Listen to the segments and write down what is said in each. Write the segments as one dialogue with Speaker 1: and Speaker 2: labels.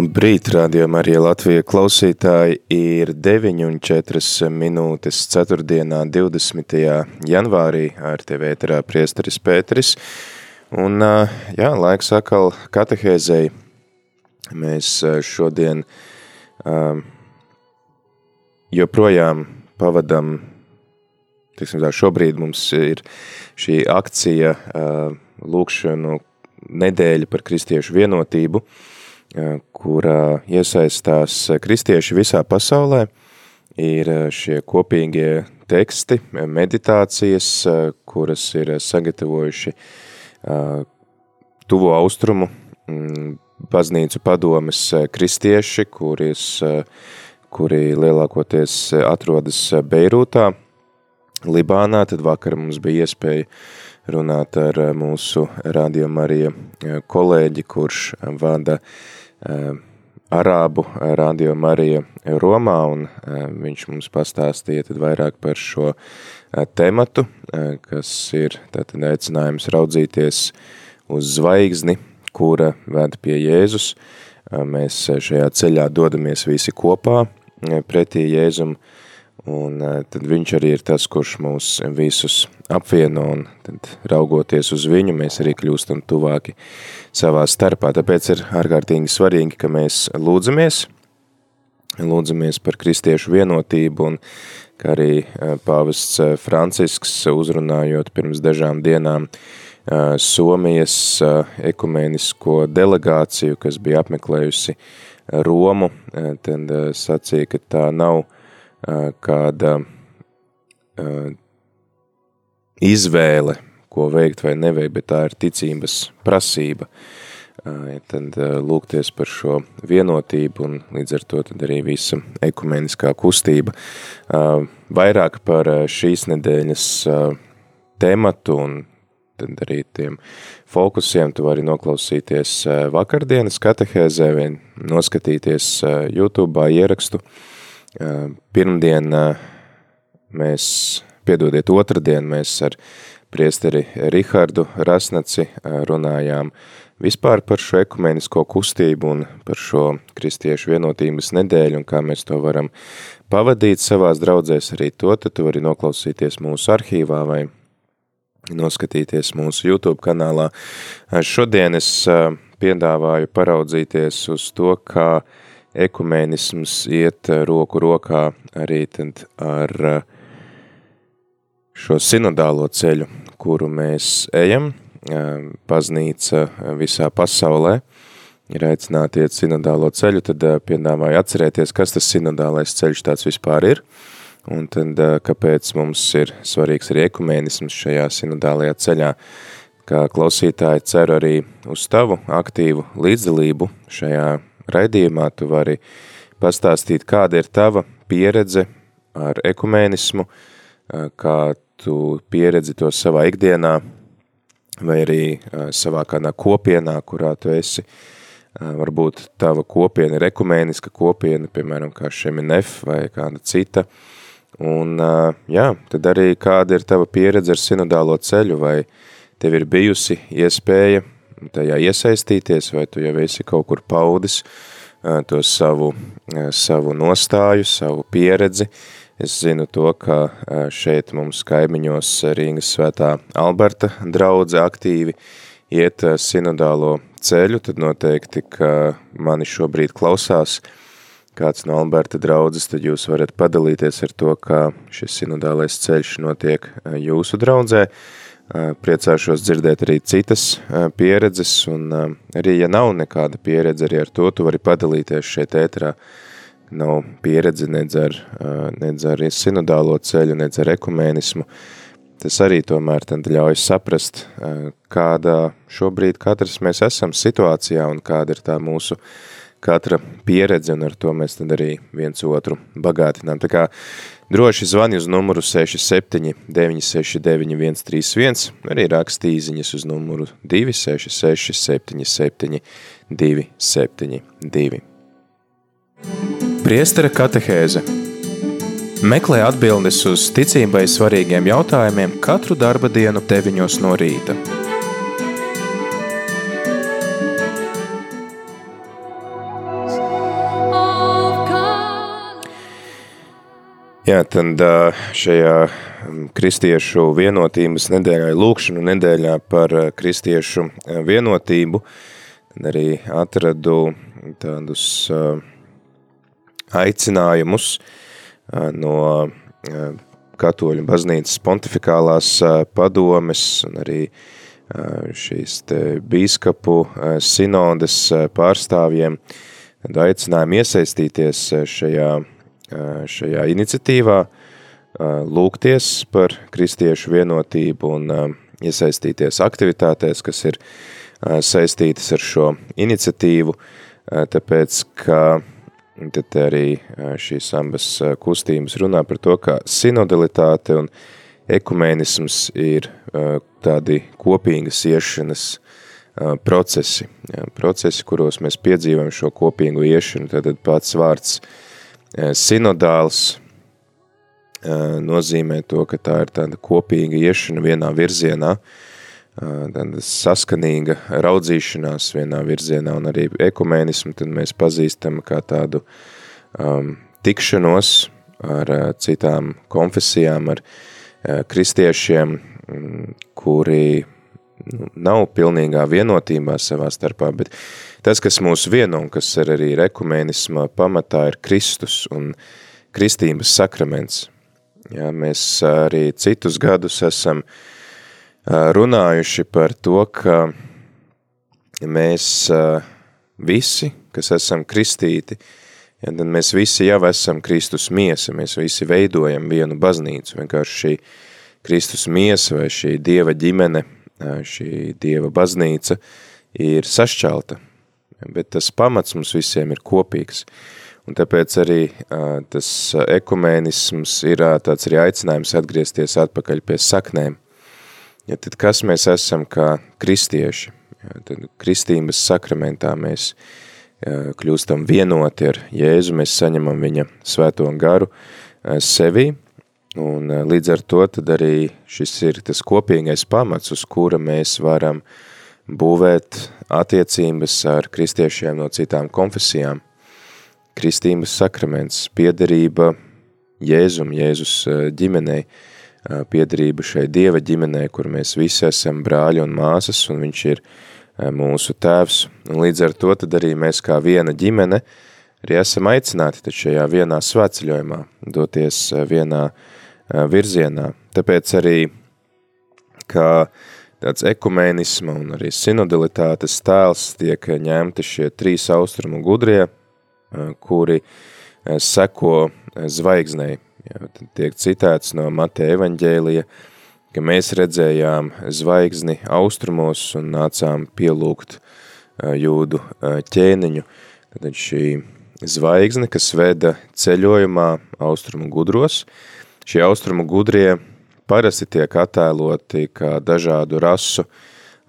Speaker 1: Labrīt, rādījumā arī Latvija klausītāji ir 9 un 4 minūtes 4. 20. janvārī ar tevi ēterā priesteris Pēteris. Un, jā, laiks atkal katehēzei. Mēs šodien joprojām pavadam, tiksim tā, šobrīd mums ir šī akcija lūkšanu nedēļa par kristiešu vienotību – kurā iesaistās kristieši visā pasaulē, ir šie kopīgie teksti, meditācijas, kuras ir sagatavojuši tuvo austrumu baznīcu padomes kristieši, kuris, kuri lielākoties atrodas Beirūtā, Libānā, tad vakar mums bija iespēja runāt ar mūsu Radio Marija kolēģi, kurš vada Eh, Arābu radio Marija Romā, un eh, viņš mums pastāstīja tad vairāk par šo eh, tematu, kas ir tātad aicinājums raudzīties uz zvaigzni, kura ved pie Jēzus. Mēs šajā ceļā dodamies visi kopā pretī Jēzum, Un eh, tad viņš arī ir tas, kurš mūs visus apvieno, un tad raugoties uz viņu, mēs arī kļūstam tuvāki savā starpā. Tāpēc ir ārkārtīgi svarīgi, ka mēs lūdzamies, lūdzamies par kristiešu vienotību, un kā arī eh, pāvests eh, Francisks uzrunājot pirms dažām dienām Somijas ekumenisko delegāciju, kas bija apmeklējusi Romu, tad sacīja, ka tā nav kāda izvēle, ko veikt vai neveikt, bet tā ir ticības prasība. Tad lūgties par šo vienotību un līdz ar to tad arī visa ekumeniskā kustība. Vairāk par šīs nedēļas tematu un tad arī tiem fokusiem tu vari noklausīties vakardienas katehēzē vai noskatīties YouTube ierakstu, Pirmdien mēs, piedodiet, otrdien mēs ar priesteri Rihardu Rasnaci runājām vispār par šo ekumenisko kustību un par šo kristiešu vienotības nedēļu un kā mēs to varam pavadīt savās draudzēs arī to, tad tu vari noklausīties mūsu arhīvā vai noskatīties mūsu YouTube kanālā. Šodien es piedāvāju paraudzīties uz to, kā ekumēnisms iet eh, roku rokā arī tad ar eh, šo sinodālo ceļu, kuru mēs ejam, eh, baznīca visā pasaulē, ir aicināti iet sinodālo ceļu, tad piedāvāju atcerēties, kas tas sinodālais ceļš tāds vispār ir, un tad kāpēc mums ir svarīgs arī ekumēnisms šajā sinodālajā ceļā, kā klausītāji ceru arī uz tavu aktīvu līdzdalību šajā raidījumā tu vari pastāstīt, kāda ir tava pieredze ar ekumēnismu, kā tu pieredzi to savā ikdienā, vai arī savā kādā kopienā, kurā tu esi. Varbūt tava kopiena ir ekumēniska kopiena, piemēram, kā Šeminef vai kāda cita. Un, jā, tad arī kāda ir tava pieredze ar sinodālo ceļu, vai tev ir bijusi iespēja tajā iesaistīties, vai tu jau esi kaut kur paudis to savu, savu nostāju, savu pieredzi. Es zinu to, ka šeit mums kaimiņos Rīgas svētā Alberta draudze aktīvi iet sinodālo ceļu, tad noteikti, ka mani šobrīd klausās kāds no Alberta draudzes, tad jūs varat padalīties ar to, kā šis sinodālais ceļš notiek jūsu draudzē. Priecāšos dzirdēt arī citas pieredzes, un arī, ja nav nekāda pieredze, arī ar to tu vari padalīties šeit ētrā. Nav pieredze nedz ar, nedz ar sinodālo ceļu, nedz ar ekumēnismu, tas arī tomēr tad ļauj saprast, kādā šobrīd katrs mēs esam situācijā un kāda ir tā mūsu katra pieredze, un ar to mēs tad arī viens otru bagātinām. Tā kā droši zvani uz numuru 67 969 131, arī raksti īziņas uz numuru 266 77 272. Priestara katehēze Meklē atbildes uz ticībai svarīgiem jautājumiem katru darba dienu 9 no rīta. Jā, tad šajā kristiešu vienotības nedēļā, lūkšanu nedēļā par kristiešu vienotību, arī atradu tādus aicinājumus, no katoļu baznīcas pontifikālās padomes un arī šīs te bīskapu sinodes pārstāvjiem. Aicinājumu iesaistīties šajā, šajā iniciatīvā, lūgties par kristiešu vienotību un iesaistīties aktivitātēs, kas ir saistītas ar šo iniciatīvu, tāpēc, ka Tad arī šīs ambas kustības runā par to, ka sinodalitāte un ekumēnisms ir tādi kopīgas iešanas procesi, procesi, kuros mēs piedzīvam šo kopīgu iešanu. Tad pats vārds sinodāls nozīmē to, ka tā ir tāda kopīga iešana vienā virzienā, tāda saskanīga raudzīšanās vienā virzienā un arī ekumēnismu, tad mēs pazīstam kā tādu um, tikšanos ar uh, citām konfesijām, ar uh, kristiešiem, um, kuri nav pilnīgā vienotībā savā starpā, bet tas, kas mūs vieno un kas ir arī ekumēnisma pamatā, ir Kristus un kristības sakraments. Jā, mēs arī citus gadus esam runājuši par to, ka mēs visi, kas esam kristīti, ja, tad mēs visi jau esam Kristus miesa, mēs visi veidojam vienu baznīcu, vienkārši šī Kristus miesa vai šī Dieva ģimene, šī Dieva baznīca ir sašķelta, bet tas pamats mums visiem ir kopīgs. Un tāpēc arī tas ekumēnisms ir tāds arī aicinājums atgriezties atpakaļ pie saknēm – Ja, tad kas mēs esam kā kristieši? Ja, tad kristības sakramentā mēs kļūstam vienoti ar Jēzu, mēs saņemam viņa svēto garu sevi, un līdz ar to tad arī šis ir tas kopīgais pamats, uz kura mēs varam būvēt attiecības ar kristiešiem no citām konfesijām. Kristības sakraments, piederība Jēzum, Jēzus ģimenei, piedarība šai Dieva ģimenei, kur mēs visi esam brāļi un māsas, un viņš ir mūsu tēvs. Un līdz ar to tad arī mēs kā viena ģimene arī esam aicināti šajā vienā svētceļojumā, doties vienā virzienā. Tāpēc arī, kā tāds ekumēnisma un arī sinodalitātes tēls tiek ņemti šie trīs austrumu gudrie, kuri seko zvaigznei, Jā, tiek citēts no Mateja evaņģēlija, ka mēs redzējām zvaigzni austrumos un nācām pielūgt jūdu ķēniņu. Tad šī zvaigzne, kas veda ceļojumā austrumu gudros, šie austrumu gudrie parasti tiek attēloti kā dažādu rasu,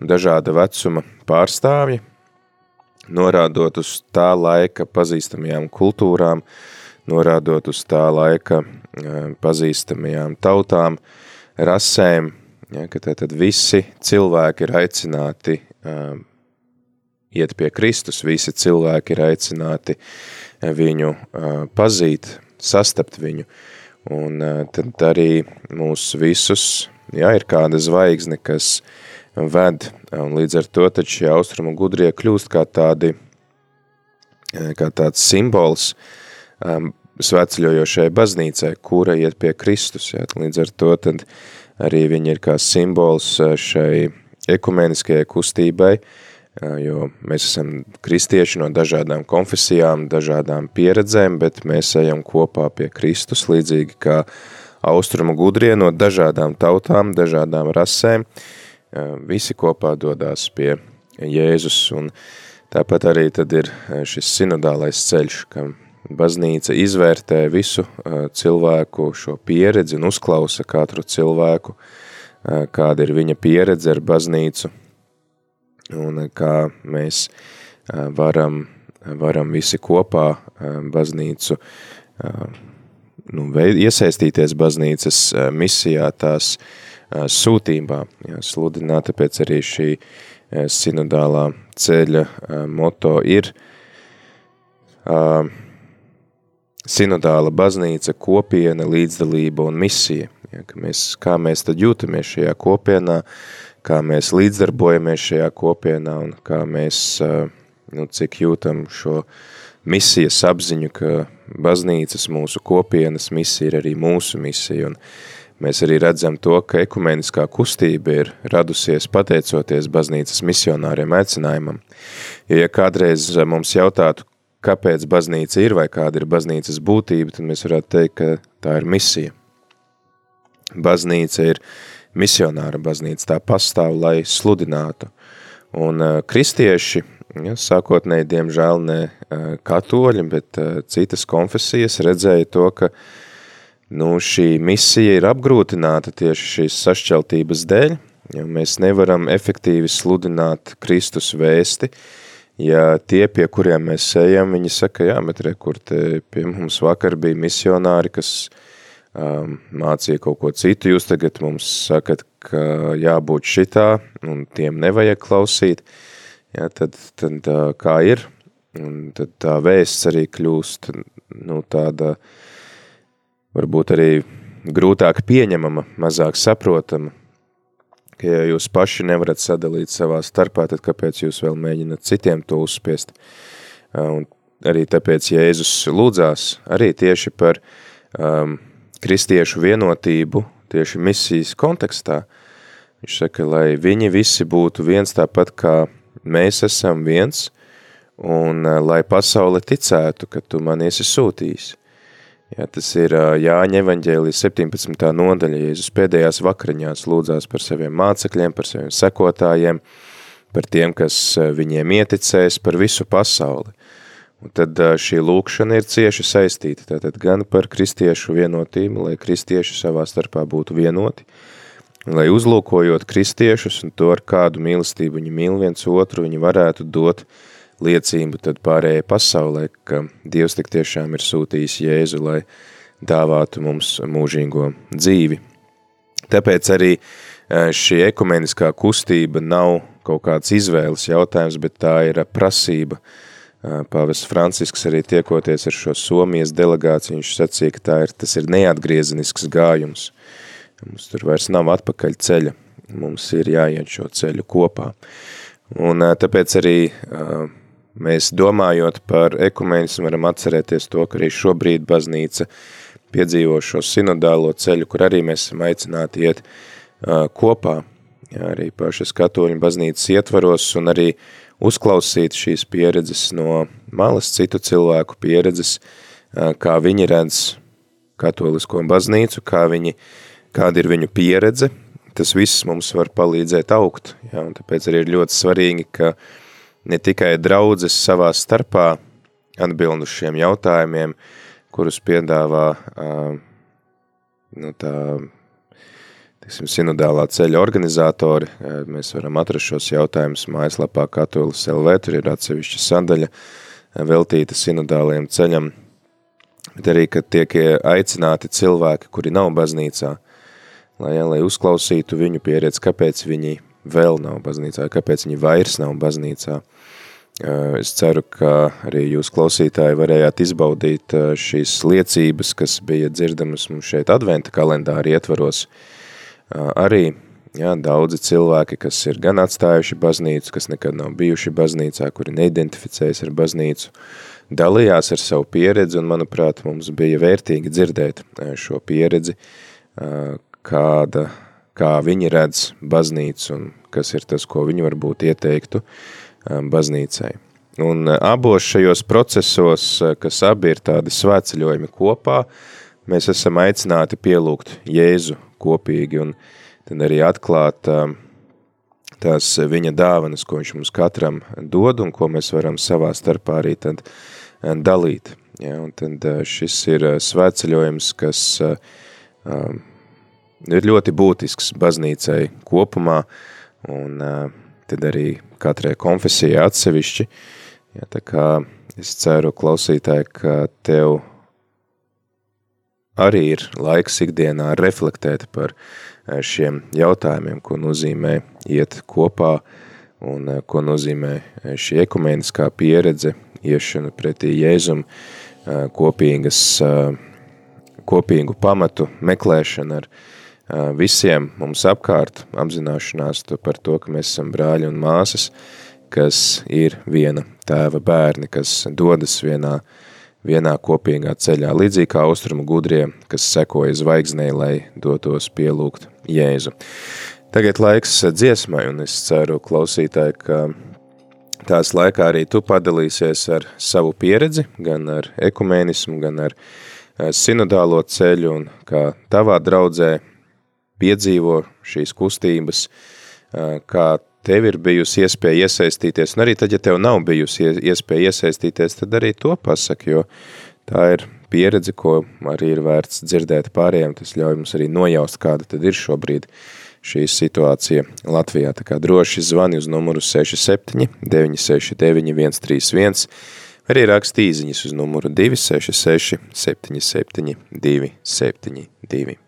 Speaker 1: dažāda vecuma pārstāvji, norādot uz tā laika pazīstamajām kultūrām, norādot uz tā laika pazīstamajām tautām, rasēm, ja, ka tad visi cilvēki ir aicināti um, iet pie Kristus, visi cilvēki ir aicināti viņu uh, pazīt, sastapt viņu, un uh, tad arī mūs visus, ja, ir kāda zvaigzne, kas ved, un līdz ar to tad šie austrumu gudrie kļūst kā tādi, kā tāds simbols, um, svētceļojošai baznīcai, kura iet pie Kristus. Jā. Līdz ar to tad arī viņi ir kā simbols šai ekumeniskajai kustībai, jo mēs esam kristieši no dažādām konfesijām, dažādām pieredzēm, bet mēs ejam kopā pie Kristus, līdzīgi kā austrumu gudrie no dažādām tautām, dažādām rasēm, visi kopā dodās pie Jēzus, un tāpat arī tad ir šis sinodālais ceļš, kam baznīca izvērtē visu cilvēku šo pieredzi un uzklausa katru cilvēku, kāda ir viņa pieredze ar baznīcu, un kā mēs varam, varam visi kopā baznīcu nu, iesaistīties baznīcas misijā, tās sūtībā, jā, sludināt, tāpēc arī šī sinodālā ceļa moto ir sinodāla baznīca, kopiena, līdzdalība un misija. Ja, ka mēs, kā mēs tad jūtamies šajā kopienā, kā mēs līdzdarbojamies šajā kopienā un kā mēs, nu, cik jūtam šo misijas apziņu, ka baznīcas, mūsu kopienas misija ir arī mūsu misija, un mēs arī redzam to, ka ekumeniskā kustība ir radusies pateicoties baznīcas misionāriem aicinājumam. Ja kādreiz mums jautātu, kāpēc baznīca ir vai kāda ir baznīcas būtība, tad mēs varētu teikt, ka tā ir misija. Baznīca ir misionāra baznīca, tā pastāv, lai sludinātu. Un uh, kristieši, Ja, sākotnēji, diemžēl, ne katoļi, bet citas konfesijas redzēja to, ka nu, šī misija ir apgrūtināta tieši šīs sašķeltības dēļ, jo mēs nevaram efektīvi sludināt Kristus vēsti, ja tie, pie kuriem mēs ejam, viņi saka, jā, bet re, kur te pie mums vakar bija misionāri, kas um, mācīja kaut ko citu, jūs tagad mums sakat, ka jābūt šitā, un tiem nevajag klausīt, uh, ja, tad, tad kā ir, un tad tā vēsts arī kļūst nu, tāda varbūt arī grūtāk pieņemama, mazāk saprotama, ka ja jūs paši nevarat sadalīt savā starpā, tad kāpēc jūs vēl mēģināt citiem to uzspiest? Un arī tāpēc Jēzus lūdzās arī tieši par um, kristiešu vienotību, tieši misijas kontekstā. Viņš saka, lai viņi visi būtu viens tāpat kā mēs esam viens, un eh, lai pasaule ticētu, ka tu man esi sūtījis. Jā, tas ir eh, Jāņa evaņģēlijas 17. nodaļa, Jēzus pēdējās vakariņās lūdzās par saviem mācekļiem, par saviem sekotājiem, par tiem, kas eh, viņiem ieticēs, par visu pasauli. Un tad šī lūkšana ir cieši saistīta, tātad gan par kristiešu vienotību, lai kristieši savā starpā būtu vienoti, lai uzlūkojot kristiešus un to ar kādu mīlestību viņi mīl viens otru, viņi varētu dot liecību tad pārējai pasaulē, ka Dievs tik tiešām ir sūtījis Jēzu, lai dāvātu mums mūžīgo dzīvi. Tāpēc arī šī ekumeniskā kustība nav kaut kāds izvēles jautājums, bet tā ir prasība. E, Pāvests Francisks arī tiekoties ar šo Somijas delegāciju, viņš sacīja, ka tā ir, tas ir neatgriezenisks gājums – Mums tur vairs nav atpakaļ ceļa, mums ir jāiet šo ceļu kopā. Un tāpēc arī mēs domājot par ekumenismu varam atcerēties to, ka arī šobrīd baznīca piedzīvo šo sinodālo ceļu, kur arī mēs esam aicināti iet kopā, arī pašas katoļu baznīcas ietvaros un arī uzklausīt šīs pieredzes no malas citu cilvēku pieredzes, kā viņi redz katolisko baznīcu, kā viņi kāda ir viņu pieredze, tas viss mums var palīdzēt augt. Ja, un tāpēc arī ir ļoti svarīgi, ka ne tikai draudzes savā starpā atbild uz šiem jautājumiem, kurus piedāvā nu, tā, tiksim, sinodālā ceļa organizatori. Mēs varam atrast šos jautājumus mājaslapā Katolis LV, tur ir atsevišķa sadaļa veltīta sinodālajiem ceļam, bet arī, kad tiek aicināti cilvēki, kuri nav baznīcā, uh, lai, ja, lai uzklausītu viņu pieredzi, kāpēc viņi vēl nav baznīcā, kāpēc viņi vairs nav baznīcā. Es ceru, ka arī jūs klausītāji varējāt izbaudīt šīs liecības, kas bija dzirdamas mums šeit adventa kalendāri ietvaros. Arī jā, daudzi cilvēki, kas ir gan atstājuši baznīcu, kas nekad nav bijuši baznīcā, kuri neidentificējas ar baznīcu, dalījās ar savu pieredzi, un, manuprāt, mums bija vērtīgi dzirdēt šo pieredzi, kāda, kā viņi redz baznīcu un kas ir tas, ko viņi varbūt ieteiktu baznīcai. Un abos šajos procesos, kas abi ir tādi svētceļojumi kopā,
Speaker 2: mēs esam aicināti pielūgt Jēzu kopīgi un tad arī atklāt tās viņa dāvanas, ko viņš mums katram dod un ko mēs varam savā starpā arī tad dalīt. Ja, un tad šis ir svētceļojums, kas ir ļoti būtisks baznīcai kopumā un tad arī katrai konfesijai atsevišķi. Ja, tā kā es ceru, klausītāji, ka tev arī ir laiks ikdienā reflektēt par eh, šiem jautājumiem, ko nozīmē iet kopā un eh, ko nozīmē eh, šī ekumeniskā pieredze, iešana pretī Jēzum, kopīgas, kopīgu pamatu meklēšana ar visiem mums apkārt, apzināšanās par to, ka mēs esam brāļi un māsas, kas ir viena tēva bērni, kas dodas vienā uh, vienā kopīgā ceļā, līdzīgi kā austrumu gudrie, kas sekoja zvaigznei, lai dotos pielūgt Jēzu. Tagad laiks dziesmai, un es ceru, klausītāji, ka tās laikā arī tu padalīsies ar savu pieredzi, gan ar ekumēnismu, gan ar eh, sinodālo ceļu, un kā tavā draudzē piedzīvo šīs kustības, eh, kā tev ir bijusi iespēja iesaistīties, un arī tad, ja tev nav bijusi iespēja iesaistīties, tad arī to pasaka, jo tā ir pieredze, ko arī ir vērts dzirdēt pārējiem, tas ļauj mums arī nojaust, kāda tad ir šobrīd šī situācija Latvijā. Tā kā droši zvani uz numuru 67 969 131, arī rakst īziņas uz numuru 266 77 272.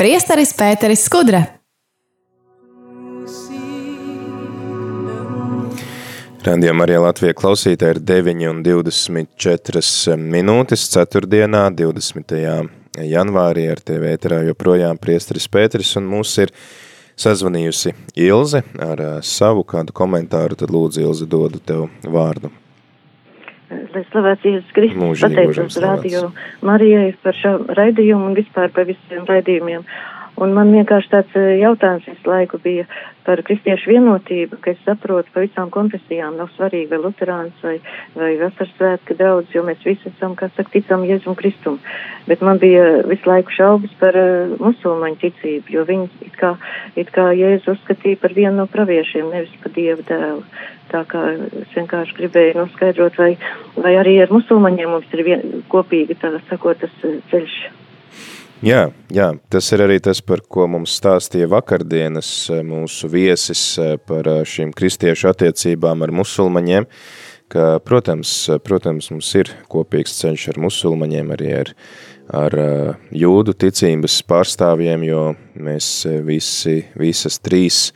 Speaker 3: Priesteris Pēteris Skudra.
Speaker 1: Radījumā arī Latvija klausītāji ir 9,24 minūtes 4. 20. janvārī ar TV ēterā joprojām priesteris Pēteris un mūs ir sazvanījusi Ilze ar savu kādu komentāru, tad lūdzu Ilze dodu tev vārdu.
Speaker 4: Lai slavēts Jēzus Kristus, pateicos radio Marijai par šo raidījumu un vispār par visiem raidījumiem. Un man vienkārši tāds jautājums visu laiku bija par kristiešu vienotību, ka es saprotu, pa visām konfesijām nav svarīgi, vai luterāns vai, vai vasarsvētka daudz, jo mēs visi esam, kā saka, ticam Jēzum Kristum. Bet man bija visu laiku šaubas par uh, musulmaņu ticību, jo viņi it kā, it kā Jēzu uzskatīja par vienu no praviešiem, nevis par Dieva dēlu. Tā kā es vienkārši gribēju noskaidrot, vai, vai arī ar musulmaņiem mums ir vien, kopīgi, tā sakot, tas ceļš.
Speaker 1: Jā, jā, tas ir arī tas, par ko mums stāstīja vakardienas mūsu viesis par šīm kristiešu attiecībām ar musulmaņiem, ka, protams, protams, mums ir kopīgs ceļš ar musulmaņiem, arī ar, ar jūdu ticības pārstāvjiem, jo mēs visi, visas trīs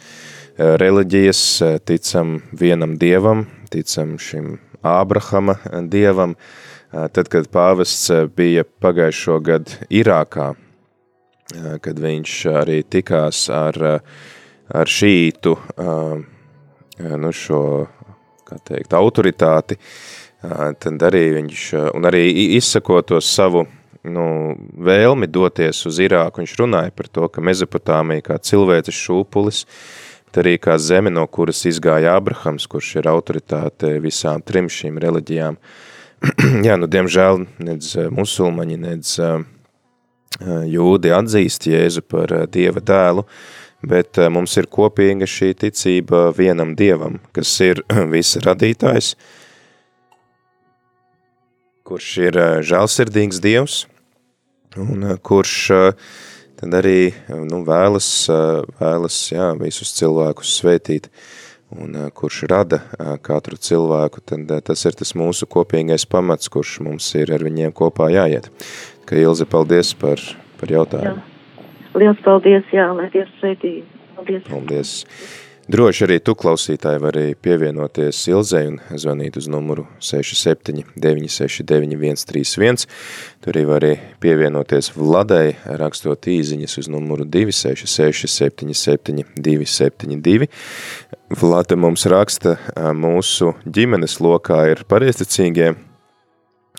Speaker 1: reliģijas ticam vienam dievam, ticam šim Ābrahama dievam, tad, kad pāvests bija pagājušo gadu Irākā, kad viņš arī tikās ar, ar šītu, nu šo, kā teikt, autoritāti, tad arī viņš, un arī izsakot to savu, nu, vēlmi doties uz Irāku, viņš runāja par to, ka Mezopotāmija kā cilvēces šūpulis, arī kā zeme, no kuras izgāja Abrahams, kurš ir autoritāte visām trim šīm reliģijām. Jā, nu, diemžēl, nedz musulmaņi, nedz jūdi atzīst Jēzu par Dieva tēlu, bet mums ir kopīga šī ticība vienam Dievam, kas ir visa radītājs, kurš ir žēlsirdīgs Dievs, un kurš tad arī nu, vēlas, vēlas jā, visus cilvēkus svētīt, un kurš rada katru cilvēku, tad tas ir tas mūsu kopīgais pamats, kurš mums ir ar viņiem kopā jāiet. Ka Ilze, paldies par, par jautājumu.
Speaker 4: Jā. Liels paldies, jā, lai Dievs sveitī. Paldies.
Speaker 1: Paldies. Droši arī tu, klausītāji, vari pievienoties Ilzei un zvanīt uz numuru 67 969 131. Tur arī vari pievienoties Vladai, rakstot īziņas uz numuru 266 77 272. Vlada mums raksta, mūsu ģimenes lokā ir pareisticīgie,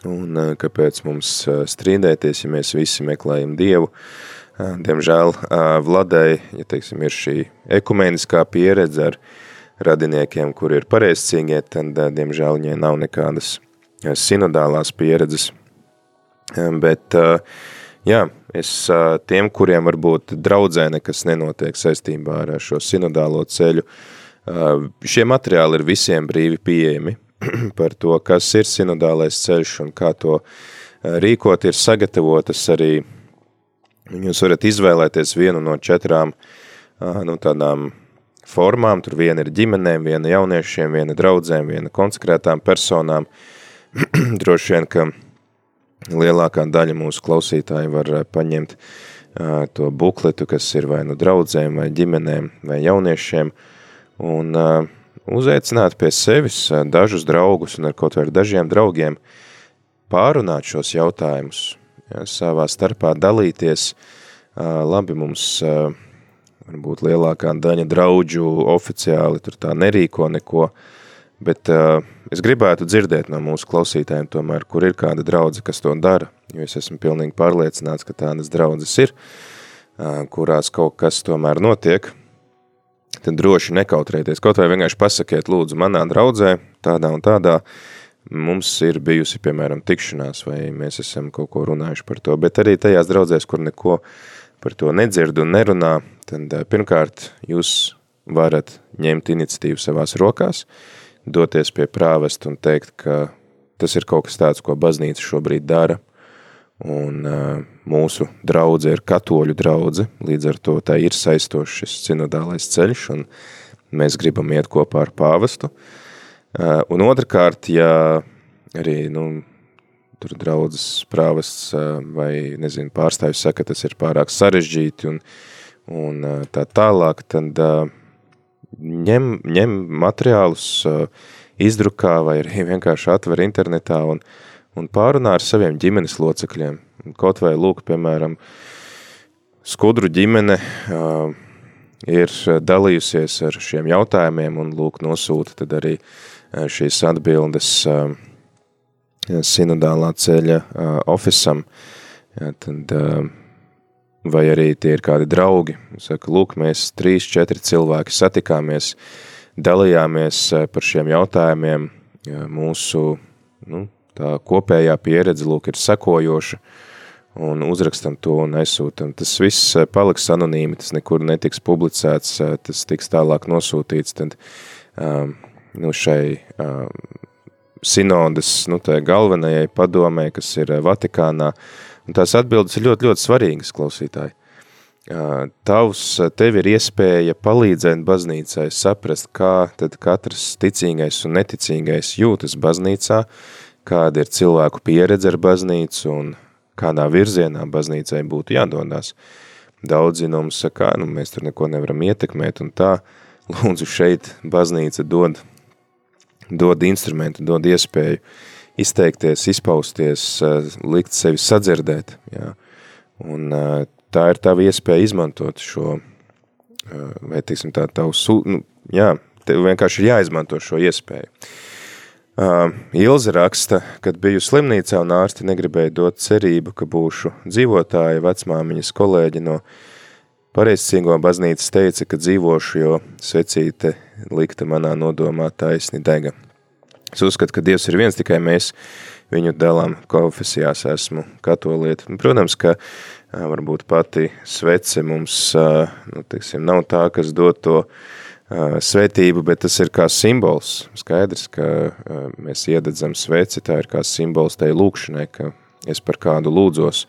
Speaker 1: un kāpēc mums strīdēties, ja mēs visi meklējam Dievu. Diemžēl Vladai, ja teiksim, ir šī ekumeniskā pieredze ar radiniekiem, kur ir pareizcīgie, tad, diemžēl, viņai nav nekādas sinodālās pieredzes. Bet, jā, es tiem, kuriem varbūt draudzē nekas nenotiek saistībā ar šo sinodālo ceļu, šie materiāli ir visiem brīvi pieejami, par to, kas ir sinodālais ceļš un kā to eh, rīkot, ir sagatavotas arī, jūs varat izvēlēties vienu no četrām nu, tādām formām, tur viena ir ģimenēm, viena jauniešiem, viena draudzēm, viena konsekrētām personām. Droši vien, ka lielākā daļa mūsu klausītāji var paņemt to bukletu, kas ir vai nu draudzēm, vai ģimenēm, vai jauniešiem, un uzaicināt pie sevis dažus draugus un ar kaut vai ar dažiem draugiem pārunāt šos jautājumus, ja, savā starpā dalīties. Labi, mums varbūt lielākā daļa draudžu oficiāli tur tā nerīko neko, bet es gribētu dzirdēt no mūsu klausītājiem tomēr, kur ir kāda draudze, kas to dara, jo es esmu pilnīgi pārliecināts, ka tādas draudzes ir, kurās kaut kas tomēr notiek – tad droši nekautrēties. Kaut vai vienkārši pasakiet, lūdzu, manā draudzē, tādā un tādā, mums ir bijusi, piemēram, tikšanās, vai mēs esam kaut ko runājuši par to, bet arī tajās draudzēs, kur neko par to nedzird un nerunā, tad pirmkārt jūs varat ņemt iniciatīvu savās rokās, doties pie prāvest un teikt, ka tas ir kaut kas tāds, ko baznīca šobrīd dara, un uh, mūsu draudze ir katoļu draudze, līdz ar to tā ir saistošs šis sinodālais ceļš, un mēs gribam iet kopā ar pāvestu. Uh, un otrkārt, ja arī, nu, tur draudzes prāvests vai, nezinu, pārstāvis saka, tas ir pārāk sarežģīti un, un tā tālāk, tad ņem, ņem materiālus, izdrukā vai arī vienkārši atver internetā un, un pārunā ar saviem ģimenes locekļiem. Kaut vai lūk, piemēram, skudru ģimene uh, ir dalījusies ar šiem jautājumiem un lūk nosūta tad arī uh, šīs atbildes uh, sinodālā ceļa uh, ofisam. Ja, tad, vai arī tie ir kādi draugi. Saka, lūk, mēs trīs, četri cilvēki satikāmies, dalījāmies par šiem jautājumiem. Mūsu nu, tā kopējā pieredze lūk, ir sekojoša un uzrakstam to un aizsūtam. Tas viss paliks anonīmi, tas nekur netiks publicēts, tas tiks tālāk nosūtīts, tad um, nu, šai um, sinodas, nu, galvenajai padomē, kas ir Vatikānā, Un tās atbildes ir ļoti, ļoti svarīgas, klausītāji. Tavs, tev ir iespēja palīdzēt baznīcai saprast, kā tad katrs ticīgais un neticīgais jūtas baznīcā, kāda ir cilvēku pieredze ar baznīcu un kādā virzienā baznīcai būtu jādodās. Daudzi no mums saka, nu mēs tur neko nevaram ietekmēt un tā, lūdzu šeit baznīca dod, dod instrumentu, dod iespēju uh, izteikties, izpausties, eh, likt sevi sadzirdēt. Jā. Un eh, tā ir tava iespēja izmantot šo, eh, vai tiksim tā, tavu, nu, jā, tev vienkārši ir jāizmanto šo iespēju. Uh, Ilze raksta, kad biju slimnīcā un ārsti negribēja dot cerību, ka būšu dzīvotāja vecmāmiņas kolēģi no pareizcīgo baznīcas teica, ka dzīvošu, jo secīte likta manā nodomā taisni dega. Es uzskatu, ka Dievs ir viens, tikai mēs viņu dalām konfesijās esmu katolieti. Nu, protams, ka varbūt pati svece mums, nu, teiksim, nav tā, kas dod to svētību, bet tas ir kā simbols. Skaidrs, ka mēs iededzam sveci, tā ir kā simbols tai lūkšanai, ka es par kādu lūdzos,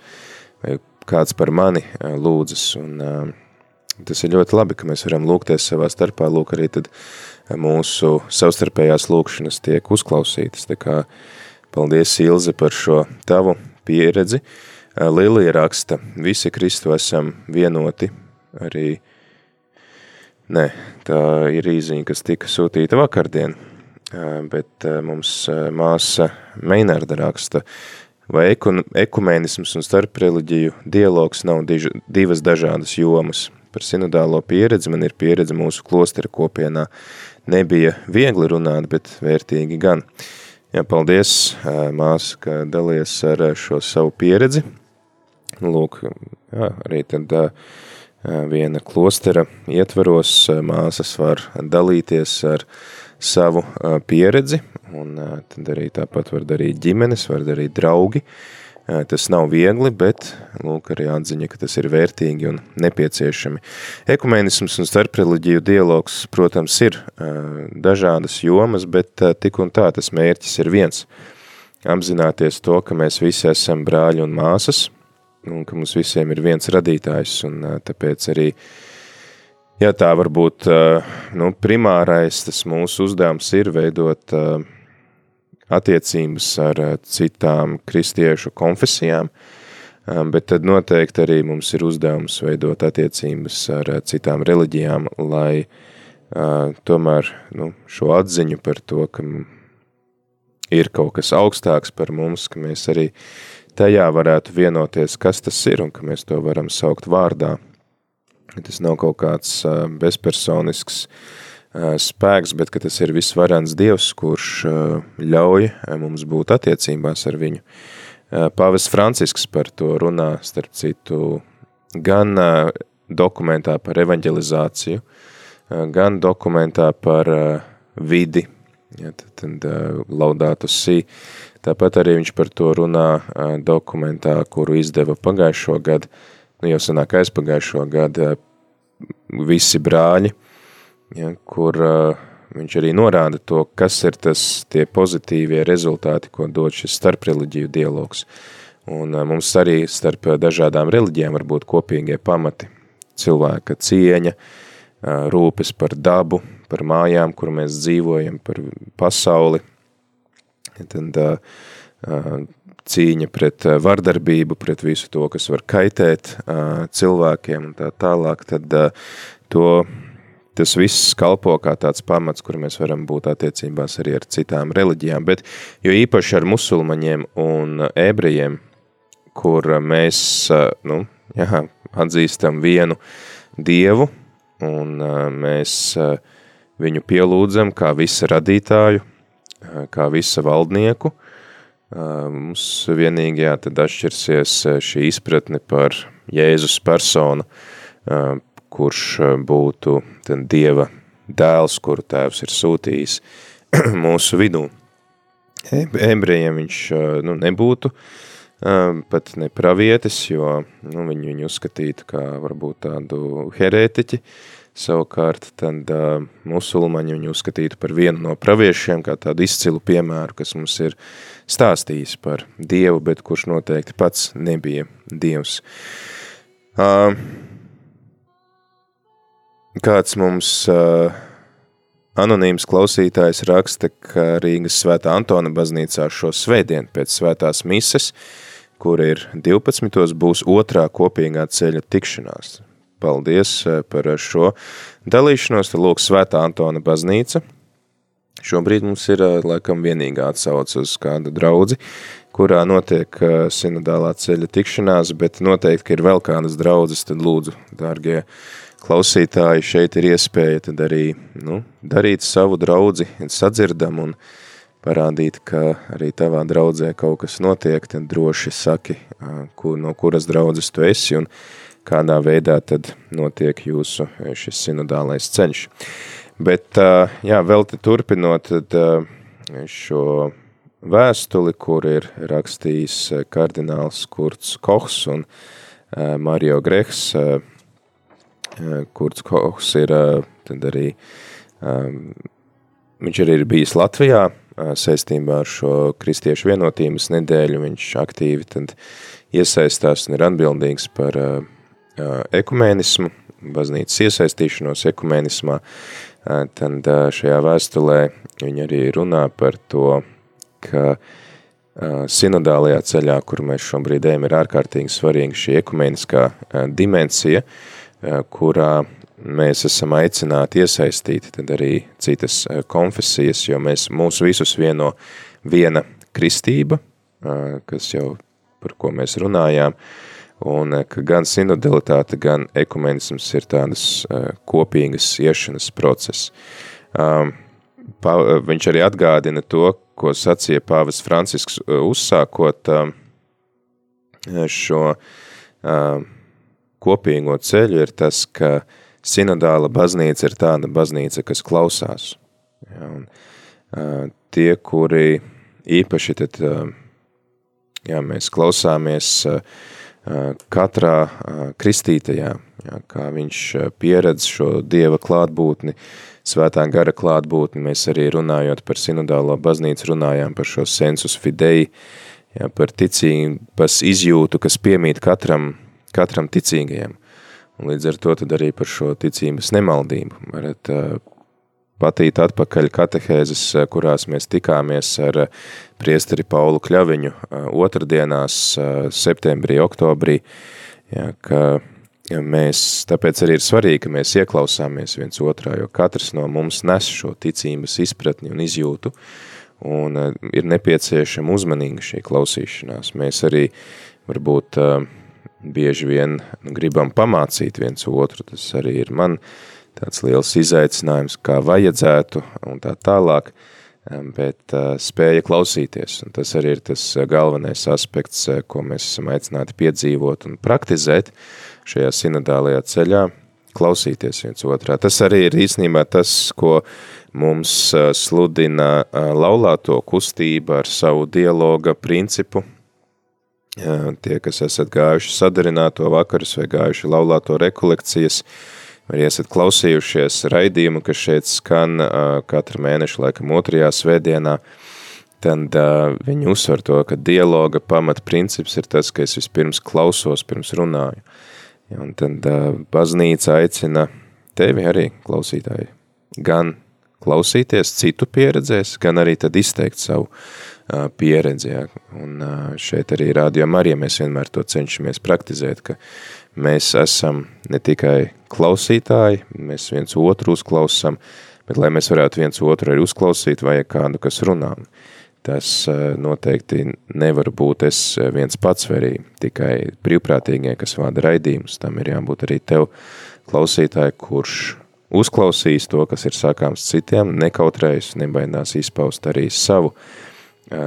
Speaker 1: vai kāds par mani lūdzas, un tas ir ļoti labi, ka mēs varam lūgties savā starpā, lūk arī tad mūsu savstarpējās lūkšanas tiek uzklausītas. Tā kā paldies, Ilze, par šo tavu pieredzi. Lilija raksta, visi Kristu esam vienoti, arī, nē, tā ir īziņa, kas tika sūtīta vakardien, bet mums māsa Meinarda raksta, vai ekumēnisms un starpreliģiju dialogs nav diž, divas dažādas jomas. Par sinodālo pieredzi man ir pieredze mūsu klostera kopienā, nebija viegli runāt, bet vērtīgi gan. Jā, paldies, māsa, ka dalies ar šo savu pieredzi. Lūk, jā, arī tad viena klostera ietvaros māsas var dalīties ar savu pieredzi, un tad arī tāpat var darīt ģimenes, var darīt draugi, Tas nav viegli, bet lūk, arī atziņa, ka tas ir vērtīgi un nepieciešami. Ekumenisms un starpreliģiju dialogs, protams, ir dažādas jomas, bet tik un tā tas mērķis ir viens. Apzināties to, ka mēs visi esam brāļi un māsas, un ka mums visiem ir viens radītājs, un tāpēc arī, ja tā varbūt nu, primārais tas mūsu uzdevums ir veidot uh, attiecības ar eh, citām kristiešu konfesijām, eh, bet tad noteikti arī mums ir uzdevums veidot attiecības ar eh, citām reliģijām, lai tomēr nu, šo atziņu par to, ka ir kaut kas augstāks par mums, ka mēs arī tajā varētu vienoties, kas tas ir un ka mēs to varam saukt vārdā. Tas nav kaut kāds bezpersonisks spēks, bet ka tas ir visvarens Dievs, kurš ļauj mums būt attiecībās ar viņu. Pāvis Francisks par to runā, starp citu, gan dokumentā par evanģelizāciju, gan dokumentā par vidi, ja, tad, tad laudātu sī. Tāpat arī viņš par to runā dokumentā, kuru izdeva pagājušo gadu, nu jau sanāk aizpagājušo gadu, visi brāļi – ja, kur uh, viņš arī norāda to, kas ir tas tie pozitīvie rezultāti, ko dod šis starpreliģiju dialogs. Un uh, mums arī starp dažādām reliģijām var būt kopīgie pamati. Cilvēka cieņa, uh, rūpes par dabu, par mājām, kur mēs dzīvojam, par pasauli. Tad uh, cīņa pret vardarbību, pret visu to, kas var kaitēt cilvēkiem un tā tālāk, tad to, tas viss kalpo kā tāds pamats, kur mēs varam būt attiecībās arī ar citām reliģijām, bet jo īpaši ar musulmaņiem un ebrejiem, kur mēs, nu, jā, atzīstam vienu dievu, un mēs viņu pielūdzam kā visa radītāju, kā visa valdnieku. Mums vienīgi jā, tad atšķirsies šī izpratne par Jēzus personu, kurš būtu Dieva dēls, kuru tēvs ir sūtījis mūsu vidū. Ebrejiem viņš nu, nebūtu pat ne pravietis, jo nu, viņu, viņu uzskatītu kā varbūt tādu herētiķi, Savukārt tad uh, musulmaņi viņu uzskatītu par vienu no praviešiem, kā tādu izcilu piemēru, kas mums ir stāstījis par Dievu, bet kurš noteikti pats nebija Dievs. Uh, kāds mums uh, anonīms klausītājs raksta, ka Rīgas svētā Antona baznīcā šo svētdienu pēc svētās mises, kur ir 12. būs otrā kopīgā ceļa tikšanās. Paldies par šo dalīšanos. Lūk, Svētā Antona baznīca. Šobrīd mums ir eh, laikam vienīgā atsauce uz kādu draudzi, kurā notiek eh, sinodālā ceļa tikšanās, bet noteikti, ka ir vēl kādas draudzes, tad lūdzu, dārgie klausītāji, šeit ir iespēja tad arī nu, darīt savu draudzi, sadzirdam un parādīt, ka arī tavā draudzē kaut kas notiek, tad droši saki, kur, no kuras draudzes tu esi un kādā veidā tad notiek jūsu eh, šis sinodālais ceļš. Bet, jā, vēl turpinot šo vēstuli, kur ir rakstījis kardināls Kurts Kohs un Mario Grehs. Kurts Kohs ir arī, viņš arī ir bijis Latvijā saistībā ar šo kristiešu vienotības nedēļu, viņš aktīvi tad iesaistās un ir atbildīgs par ekumēnismu, baznīcas iesaistīšanos ekumēnismā, tad šajā vēstulē viņi arī runā par to, ka sinodālajā ceļā, kur mēs šobrīd ejam, ir ārkārtīgi svarīga šī ekumēniskā dimensija, kurā mēs esam aicināti iesaistīt tad arī citas konfesijas, jo mēs mūs visus vieno viena kristība, kas jau par ko mēs runājām, uh, un eh, ka gan sinodalitāte, gan ekumenisms ir tādas uh, kopīgas iešanas process. Um, pa, viņš arī atgādina to, ko sacīja Pāvis Francisks uzsākot uh, šo uh, kopīgo ceļu, ir tas, ka sinodāla baznīca ir tāda baznīca, kas klausās. Ja, un, uh, tie, kuri īpaši tad, uh, jā, mēs klausāmies uh, katrā kristītajā, jā, kā viņš pieredz šo Dieva klātbūtni, svētā gara klātbūtni, mēs arī runājot par sinodālo baznīcu runājām par šo sensus fidei, jā, par ticības izjūtu, kas piemīt katram, katram ticīgajam. Un līdz ar to tad arī par šo ticības nemaldību varat patīt atpakaļ katehēzes, eh, kurās mēs tikāmies ar eh, priesteri Paulu Kļaviņu eh, otrdienās septembrī, oktobrī, ja, ka mēs, tāpēc arī ir svarīgi, ka mēs ieklausāmies viens otrā, jo katrs no mums nes šo ticības izpratni un izjūtu, un ir nepieciešama uzmanīga šī klausīšanās. Mēs arī varbūt bieži vien gribam pamācīt viens otru, tas arī ir man, uh, tāds liels izaicinājums, kā vajadzētu un tā tālāk, bet spēja klausīties. Un tas arī ir tas galvenais aspekts, ko mēs esam aicināti piedzīvot un praktizēt šajā sinodālajā ceļā, klausīties viens otrā. Tas arī ir īstenībā tas, ko mums sludina laulāto kustība ar savu dialoga principu. Tie, kas esat gājuši sadarināto vakarus vai gājuši laulāto rekolekcijas, uh, vai esat klausījušies raidījumu, kas šeit skan uh, katru mēnešu laikam otrajā svētdienā, tad uh, viņi uzsver to, ka dialoga pamat princips ir tas, ka es vispirms klausos, pirms runāju. Ja, un tad uh, baznīca aicina tevi arī, klausītāji, gan klausīties citu pieredzēs, gan arī tad izteikt savu pieredzi. Ja. Un šeit arī rādījumā arī mēs vienmēr to cenšamies praktizēt, ka mēs esam ne tikai klausītāji, mēs viens otru uzklausam, bet lai mēs varētu viens otru arī uzklausīt, vajag kādu, kas runā. Tas noteikti nevar būt es viens pats vai arī tikai brīvprātīgie, kas vada raidījumus. Tam ir jābūt arī tev klausītāji, kurš uzklausīs to, kas ir sakāms citiem, nekautrējas, nebaidās izpaust arī savu uh,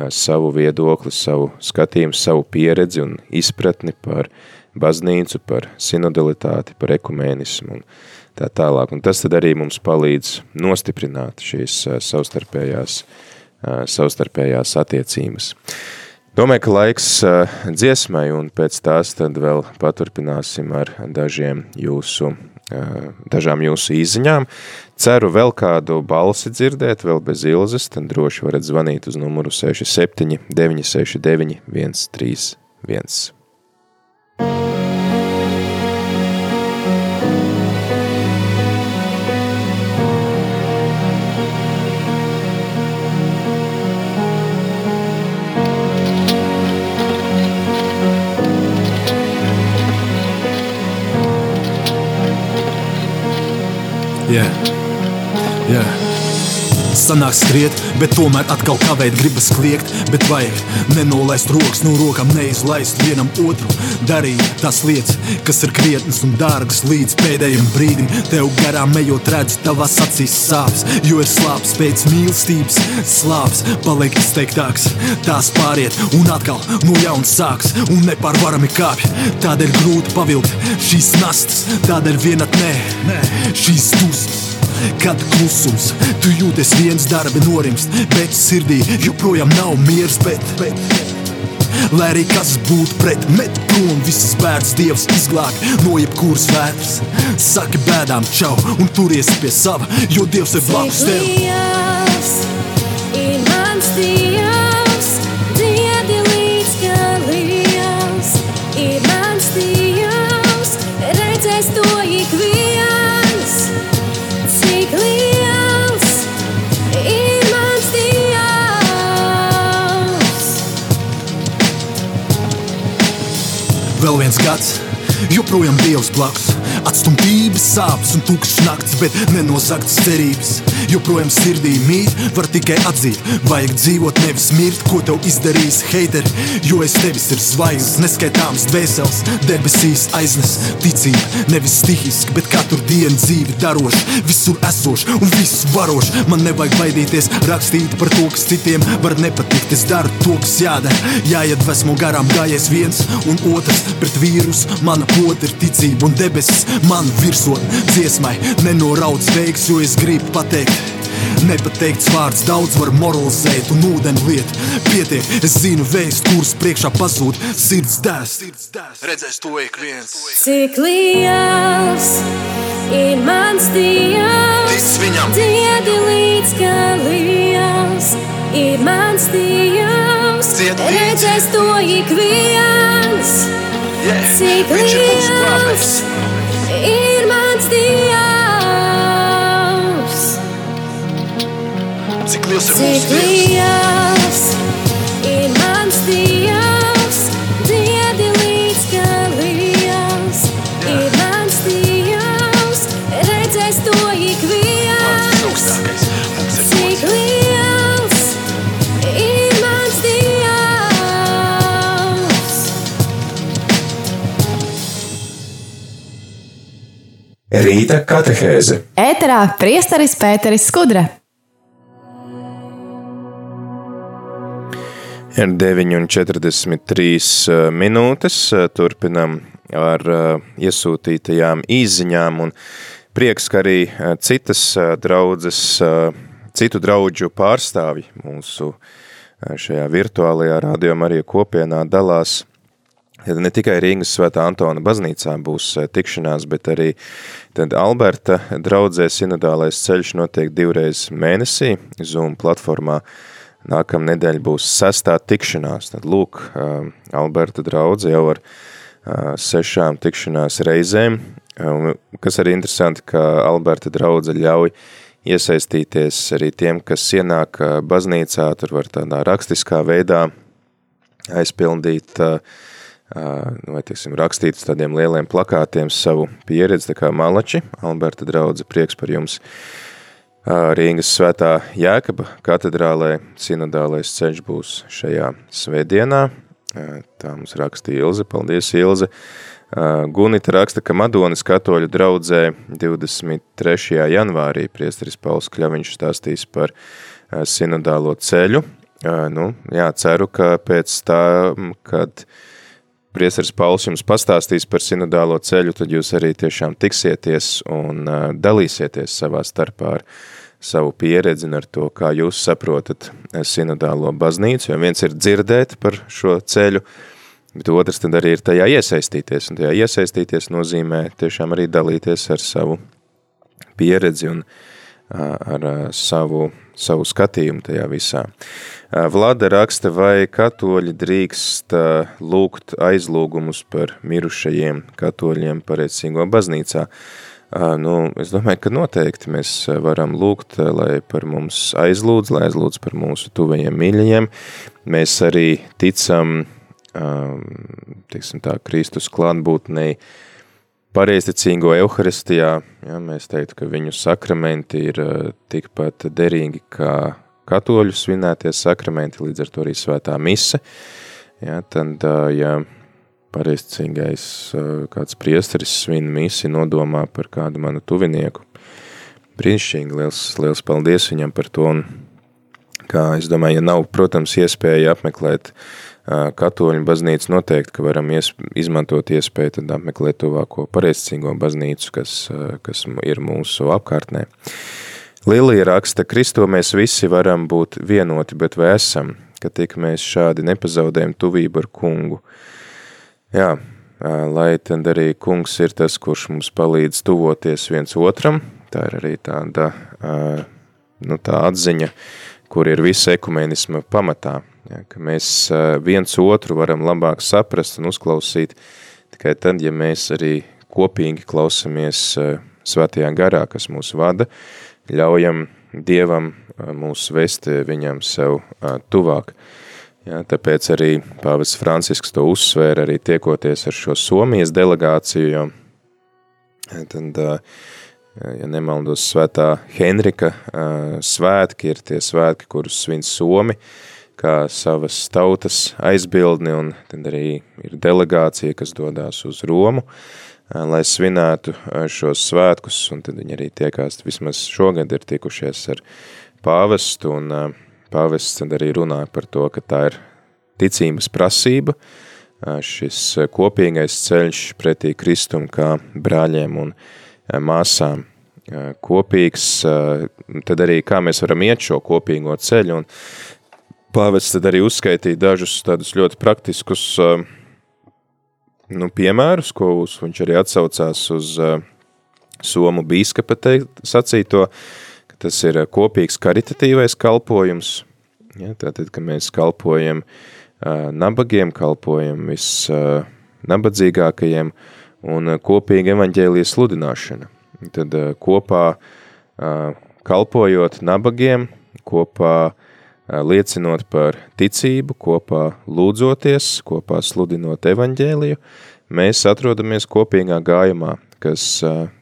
Speaker 1: savu viedokli, savu skatījumu, savu pieredzi un izpratni par baznīcu, par sinodalitāti, par ekumēnismu un tā tālāk. Un tas tad arī mums palīdz nostiprināt šīs savstarpējās, savstarpējās attiecības. Domāju, ka laiks dziesmai un pēc tās tad vēl paturpināsim ar dažiem jūsu dažām jūsu izziņām. Ceru vēl kādu balsi dzirdēt, vēl bez ilzes, tad droši varat zvanīt uz numuru 67 969 131.
Speaker 5: Yeah. Yeah. Sanāk skriet, bet tomēr atkal kavēt, gribas kliegt. Bet vajag nenolaist rokas no rokām, neizlaist vienam otru. Darīt tās lietas, kas ir krietnas un dārgas līdz pēdējiem brīdim. Tev garām ejot, redz, tavās acīs sāpes, jo ir slāpes pēc mīlestības. Slāpes paliek izteiktāks, tās pāriet un atkal no jauna sāks un nepārvarami kāpj. Tādēļ grūti pavilkt šīs nastas, tādēļ vienatnē, šīs dusmas. Kad klusums, tu jūties viens darbi norimst, bet sirdī joprojām nav miers. Bet, bet, Lai arī kas būtu pret, met prom visas bērns, Dievs izglāb no jebkuras vētras. Saki bēdām, čau, un turies pie sava, jo Dievs ir blakus tev. Ir mans Dievs. Dievs blakus. Atstumtības, sāpes un tukšs nakts, bet nenozagtas cerības. Joprojām sirdī mīt, var tikai atzīt, vajag dzīvot, nevis mirt, ko tev izdarījis heiteri. Jo es tevis ir zvaigznes, neskaitāms dvēseles, debesīs aiznes ticība. Nevis stihiski, bet katru dienu dzīvi daroši, visur esoši un visu varoši. Man nevajag baidīties rakstīt par to, kas citiem var nepatikt. Es daru to, kas jādara. Jāiedvesmo garām gājies viens un otrs pret vīrusu. Mana pota ir ticība un debesis man virsot dziesmai. Nenoraudz veiks, jo es gribu pateikt. Nepateikts vārds daudz var moralizēt un ūdeni liet. Pietiek, es zinu vēst, kuras priekšā pazūd sirds dēs. Redzēs to ik viens.
Speaker 2: Cik liels ir mans Dievs, diedi līdz kā liels ir mans Dievs. Redzēs to ik viens. Yeah. Cik liels ir mans Dievs.
Speaker 5: Liels ir
Speaker 2: mūsu Dievs? Ir mans Dievs, diedi līdz liels. Ir mans Dievs, redzēs to ik viens. Cik liels ir mans Dievs?
Speaker 6: Rīta katehēze.
Speaker 3: Ēterā priesteris Pēteris Skudra.
Speaker 1: Ir 9,43 minūtes. Turpinam ar iesūtītajām īsiņām. Prieks, ka arī citas draudzes, citu draugu pārstāvji mūsu šajā virtuālajā rādījumā arī kopienā dalās Ne tikai Rīgas svētā Antona baznīcā būs tikšanās, bet arī tad Alberta draudzē sinodālais ceļš notiek divreiz mēnesī Zoom platformā. Nākam nedēļ būs sestā tikšanās. Tad lūk, Alberta draudze jau ar sešām tikšanās reizēm. Kas arī interesanti, ka Alberta draudze ļauj iesaistīties arī tiem, kas ienāk baznīcā, tur var tādā rakstiskā veidā aizpildīt nu, vai, teiksim, rakstīt uz tādiem lieliem plakātiem savu pieredzi, tā kā Malači, Alberta draudze, prieks par jums. Rīgas svētā Jēkaba katedrālē sinodālais ceļš būs šajā svētdienā. Tā mums rakstīja Ilze, paldies Ilze. Gunita raksta, ka Madonas katoļu draudzē 23. janvārī priesteris Pauls Kļaviņš stāstīs par sinodālo ceļu. Nu, jā, ceru, ka pēc tā, kad Priesteris Pauls jums pastāstīs par sinodālo ceļu, tad jūs arī tiešām tiksieties un dalīsieties savā starpā ar savu pieredzi un ar to, kā jūs saprotat sinodālo baznīcu, jo viens ir dzirdēt par šo ceļu, bet otrs tad arī ir tajā iesaistīties, un tajā iesaistīties nozīmē tiešām arī dalīties ar savu pieredzi un ar savu, savu skatījumu tajā visā. Vlada raksta, vai katoļi drīkst lūgt aizlūgumus par mirušajiem katoļiem pareicīgo baznīcā. Nu, es domāju, ka noteikti mēs varam lūgt, lai par mums aizlūdz, lai aizlūdz par mūsu tuvajiem mīļajiem. Mēs arī ticam, teiksim tā, Kristus klātbūtnei pareizticīgo euharistijā. Ja, mēs teiktu, ka viņu sakramenti ir tikpat derīgi kā katoļu svinētie sakramenti, līdz ar to arī svētā mise. Ja, tad, ja pareizcīgais kāds priesteris svin misi nodomā par kādu manu tuvinieku, brīnišķīgi, liels, liels paldies viņam par to, un kā es domāju, ja nav, protams, iespēja apmeklēt katoļu baznīcu, noteikti, ka varam ies, izmantot iespēju tad apmeklēt tuvāko pareizcīgo baznīcu, kas, kas ir mūsu apkārtnē. Lilija raksta, Kristo mēs visi varam būt vienoti, bet vai esam, ka tik mēs šādi nepazaudējam tuvību ar kungu. Jā, lai tad arī kungs ir tas, kurš mums palīdz tuvoties viens otram, tā ir arī tāda, nu, tā atziņa, kur ir visa ekumenisma pamatā, ja, ka mēs viens otru varam labāk saprast un uzklausīt tikai tad, ja mēs arī kopīgi klausamies svētajā garā, kas mūs vada, ļaujam Dievam mūs vest viņam sev tuvāk. Ja, tāpēc arī pāvis Francisks to uzsvēra arī tiekoties ar šo Somijas delegāciju, jo tad, ja nemaldos svētā Henrika svētki ir tie svētki, kurus svin Somi, kā savas tautas aizbildni, un tad arī ir delegācija, kas dodās uz Romu, uh, lai svinētu šos svētkus, un tad viņi arī tiekās, vismaz šogad ir tikušies ar pāvestu, un pāvests arī runāja par to, ka tā ir ticības prasība, šis kopīgais ceļš pretī Kristum kā brāļiem un māsām kopīgs, tad arī kā mēs varam iet šo kopīgo ceļu, un pāvests tad arī uzskaitīja dažus tādus ļoti praktiskus nu, piemērus, ko uz, viņš arī atsaucās uz Somu bīskapa teikt, sacīto, tas ir kopīgs karitatīvais kalpojums, ja, tātad, ka mēs kalpojam uh, nabagiem, kalpojam vis uh, nabadzīgākajiem un uh, kopīgi evaņģēlijas sludināšana. Tad uh, kopā uh, kalpojot nabagiem, kopā uh, liecinot par ticību, kopā lūdzoties, kopā sludinot evaņģēliju, mēs atrodamies kopīgā gājumā, kas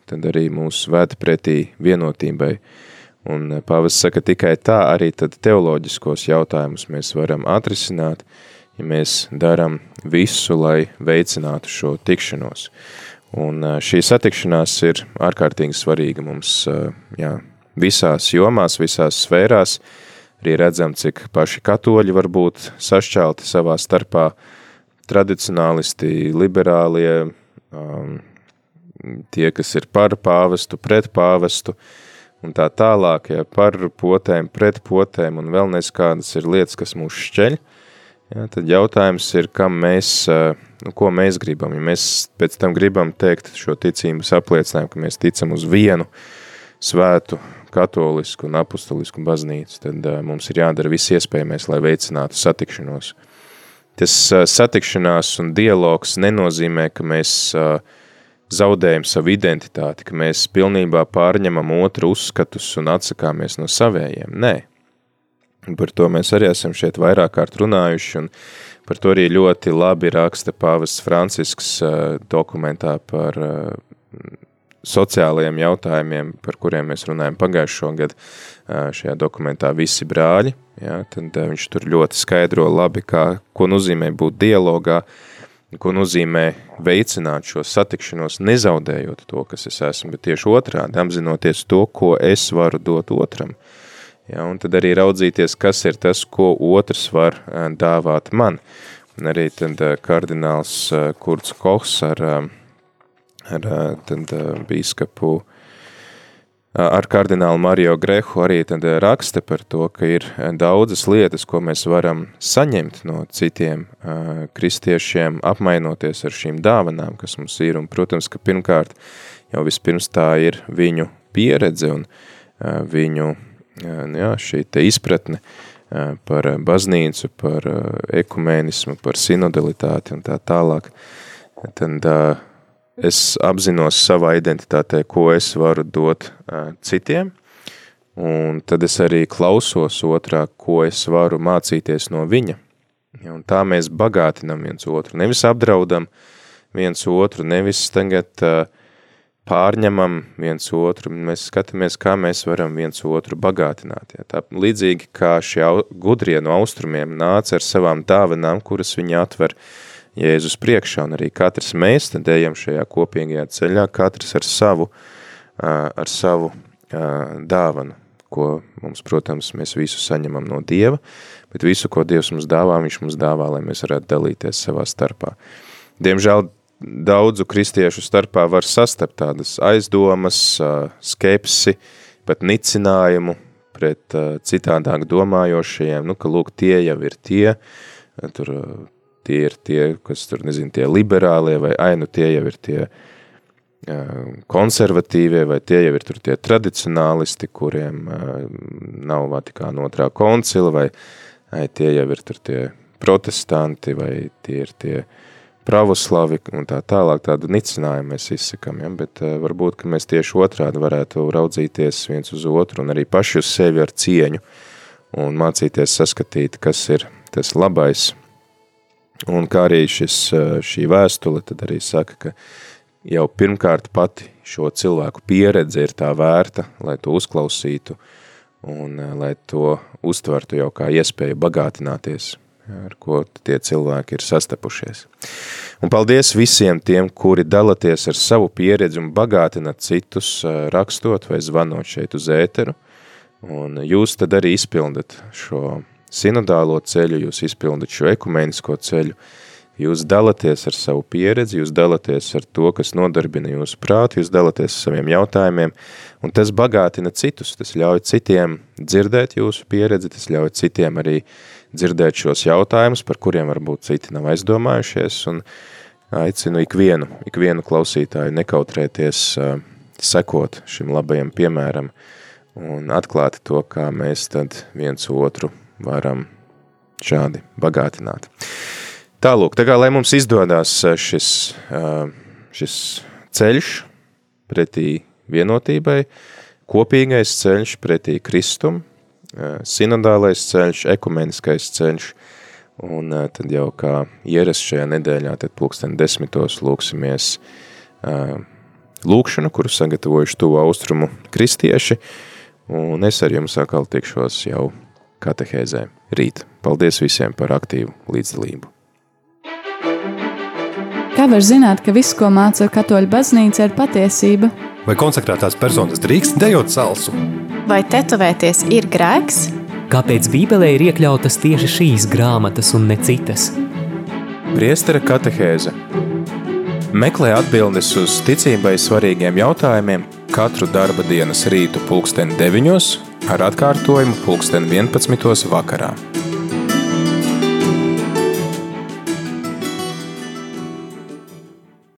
Speaker 1: tad arī mūs vēd pretī vienotībai. Un pāvis saka, tikai tā arī tad teoloģiskos jautājumus mēs varam atrisināt, ja mēs daram visu, lai veicinātu šo tikšanos. Un šī satikšanās ir ārkārtīgi svarīga mums jā, visās jomās, visās sfērās. Arī redzam, cik paši katoļi var būt sašķelti savā starpā, uh, tradicionālisti, liberālie, um, tie, kas ir par pāvestu, pret pāvestu un tā tālāk, ja par potēm, pret potēm un vēl nes kādas ir lietas, kas mūs šķeļ, ja, tad jautājums ir, kam mēs, uh, nu, ko mēs gribam. Ja mēs pēc tam gribam teikt šo ticības apliecinājumu, ka mēs ticam uz vienu svētu, katolisku un apustulisku baznīcu, tad uh, mums ir jādara viss iespējamais, lai veicinātu satikšanos. Tas satikšanās un dialogs nenozīmē, ka mēs zaudējam savu identitāti, ka mēs pilnībā pārņemam otru uzskatus un atsakāmies no savējiem. Nē. Par to mēs arī esam šeit vairāk kārt runājuši, un par to arī ļoti labi raksta pāvests Francisks dokumentā par sociālajiem jautājumiem, par kuriem mēs runājam pagājušo gadu šajā dokumentā Visi brāļi. Ja, tad viņš tur ļoti skaidro labi, kā, ko nozīmē būt dialogā, uh, ko nozīmē veicināt šo satikšanos, nezaudējot to, kas es esmu, bet tieši otrādi, apzinoties to, ko es varu dot otram. Ja, un tad arī raudzīties, kas ir tas, ko otrs var dāvāt man. Un arī tad kardināls Kurts Kohs ar, ar tad bīskapu uh, ar kardinālu Mario Grehu arī tad raksta par to, ka ir daudzas lietas, ko mēs varam saņemt no citiem kristiešiem, apmainoties ar šīm dāvanām, kas mums ir. Un, protams, ka pirmkārt jau vispirms tā ir viņu pieredze un viņu jā, šī te izpratne par baznīcu, par ekumēnismu, par sinodalitāti un tā tālāk. Tad es apzinos savā identitātē, ko es varu dot citiem, un tad es arī klausos otrā, ko es varu mācīties no viņa. Un tā mēs bagātinam viens otru, nevis apdraudam viens otru, nevis tagad pārņemam viens otru, mēs skatāmies, kā mēs varam viens otru bagātināt. Ja. Tā līdzīgi kā šie gudrie no austrumiem nāca ar savām dāvanām, kuras viņi atver uh, Jēzus priekšā, un arī katrs mēs tad ejam šajā kopīgajā ceļā, katrs ar savu, ar savu dāvanu, ko mums, protams, mēs visu saņemam no Dieva, bet visu, ko Dievs mums dāvā, viņš mums dāvā, lai mēs varētu dalīties savā starpā. Diemžēl daudzu kristiešu starpā var sastapt tādas aizdomas, skepsi, pat nicinājumu pret citādāk domājošajiem, nu, ka lūk, tie jau ir tie, tur tie ir tie, kas tur, nezinu, tie liberālie, vai ainu tie jau ir tie konservatīvie, vai tie jau ir tur tie tradicionālisti, kuriem nav Vatikāna otrā koncila, vai, vai tie jau ir tur tie protestanti, vai tie ir tie pravoslavi un tā tālāk tādu nicinājumu mēs izsakam, ja? bet varbūt, ka mēs tieši otrādi varētu raudzīties viens uz otru un arī paši uz sevi ar cieņu un mācīties saskatīt, kas ir tas labais Un kā arī šis, šī vēstule tad arī saka, ka jau pirmkārt pati šo cilvēku pieredze ir tā vērta, lai to uzklausītu un lai to uztvertu jau kā iespēju bagātināties, ar ko tie cilvēki ir sastapušies. Un paldies visiem tiem, kuri dalaties ar savu pieredzi un bagātinat citus, rakstot vai zvanot šeit uz ēteru, un jūs tad arī izpildat šo sinodālo ceļu, jūs izpildat šo ekumenisko ceļu, jūs dalaties ar savu pieredzi, jūs dalaties ar to, kas nodarbina jūsu prātu, jūs dalaties ar saviem jautājumiem, un tas bagātina citus, tas ļauj citiem dzirdēt jūsu pieredzi, tas ļauj citiem arī dzirdēt šos jautājumus, par kuriem varbūt citi nav aizdomājušies, un aicinu ikvienu, ikvienu klausītāju nekautrēties uh, sekot šim labajam piemēram un atklāt to, kā mēs tad viens otru varam šādi bagātināt. Tālūk, tā kā lai mums izdodas eh, šis, eh, šis ceļš pretī vienotībai, kopīgais ceļš pretī kristum, eh, sinodālais ceļš, ekumeniskais ceļš, un tad jau kā ierast šajā nedēļā, tad pulksten desmitos lūksimies lūkšanu, kuru sagatavojuši tuvu austrumu kristieši, un es ar jums atkal tikšos jau katehēzē rīt. Paldies visiem par aktīvu līdzdalību.
Speaker 3: Kā var zināt, ka viss, ko māca katoļu baznīca, ir patiesība?
Speaker 7: Vai konsekrētās personas drīkst dejot salsu?
Speaker 8: Vai tetovēties ir grēks?
Speaker 9: Kāpēc Bībelē ir iekļautas tieši šīs grāmatas un ne citas?
Speaker 1: Priestera katehēze Meklē atbildes uz ticībai svarīgiem jautājumiem katru darba dienas rītu pulksteni deviņos ar atkārtojumu pulksten 11. vakarā.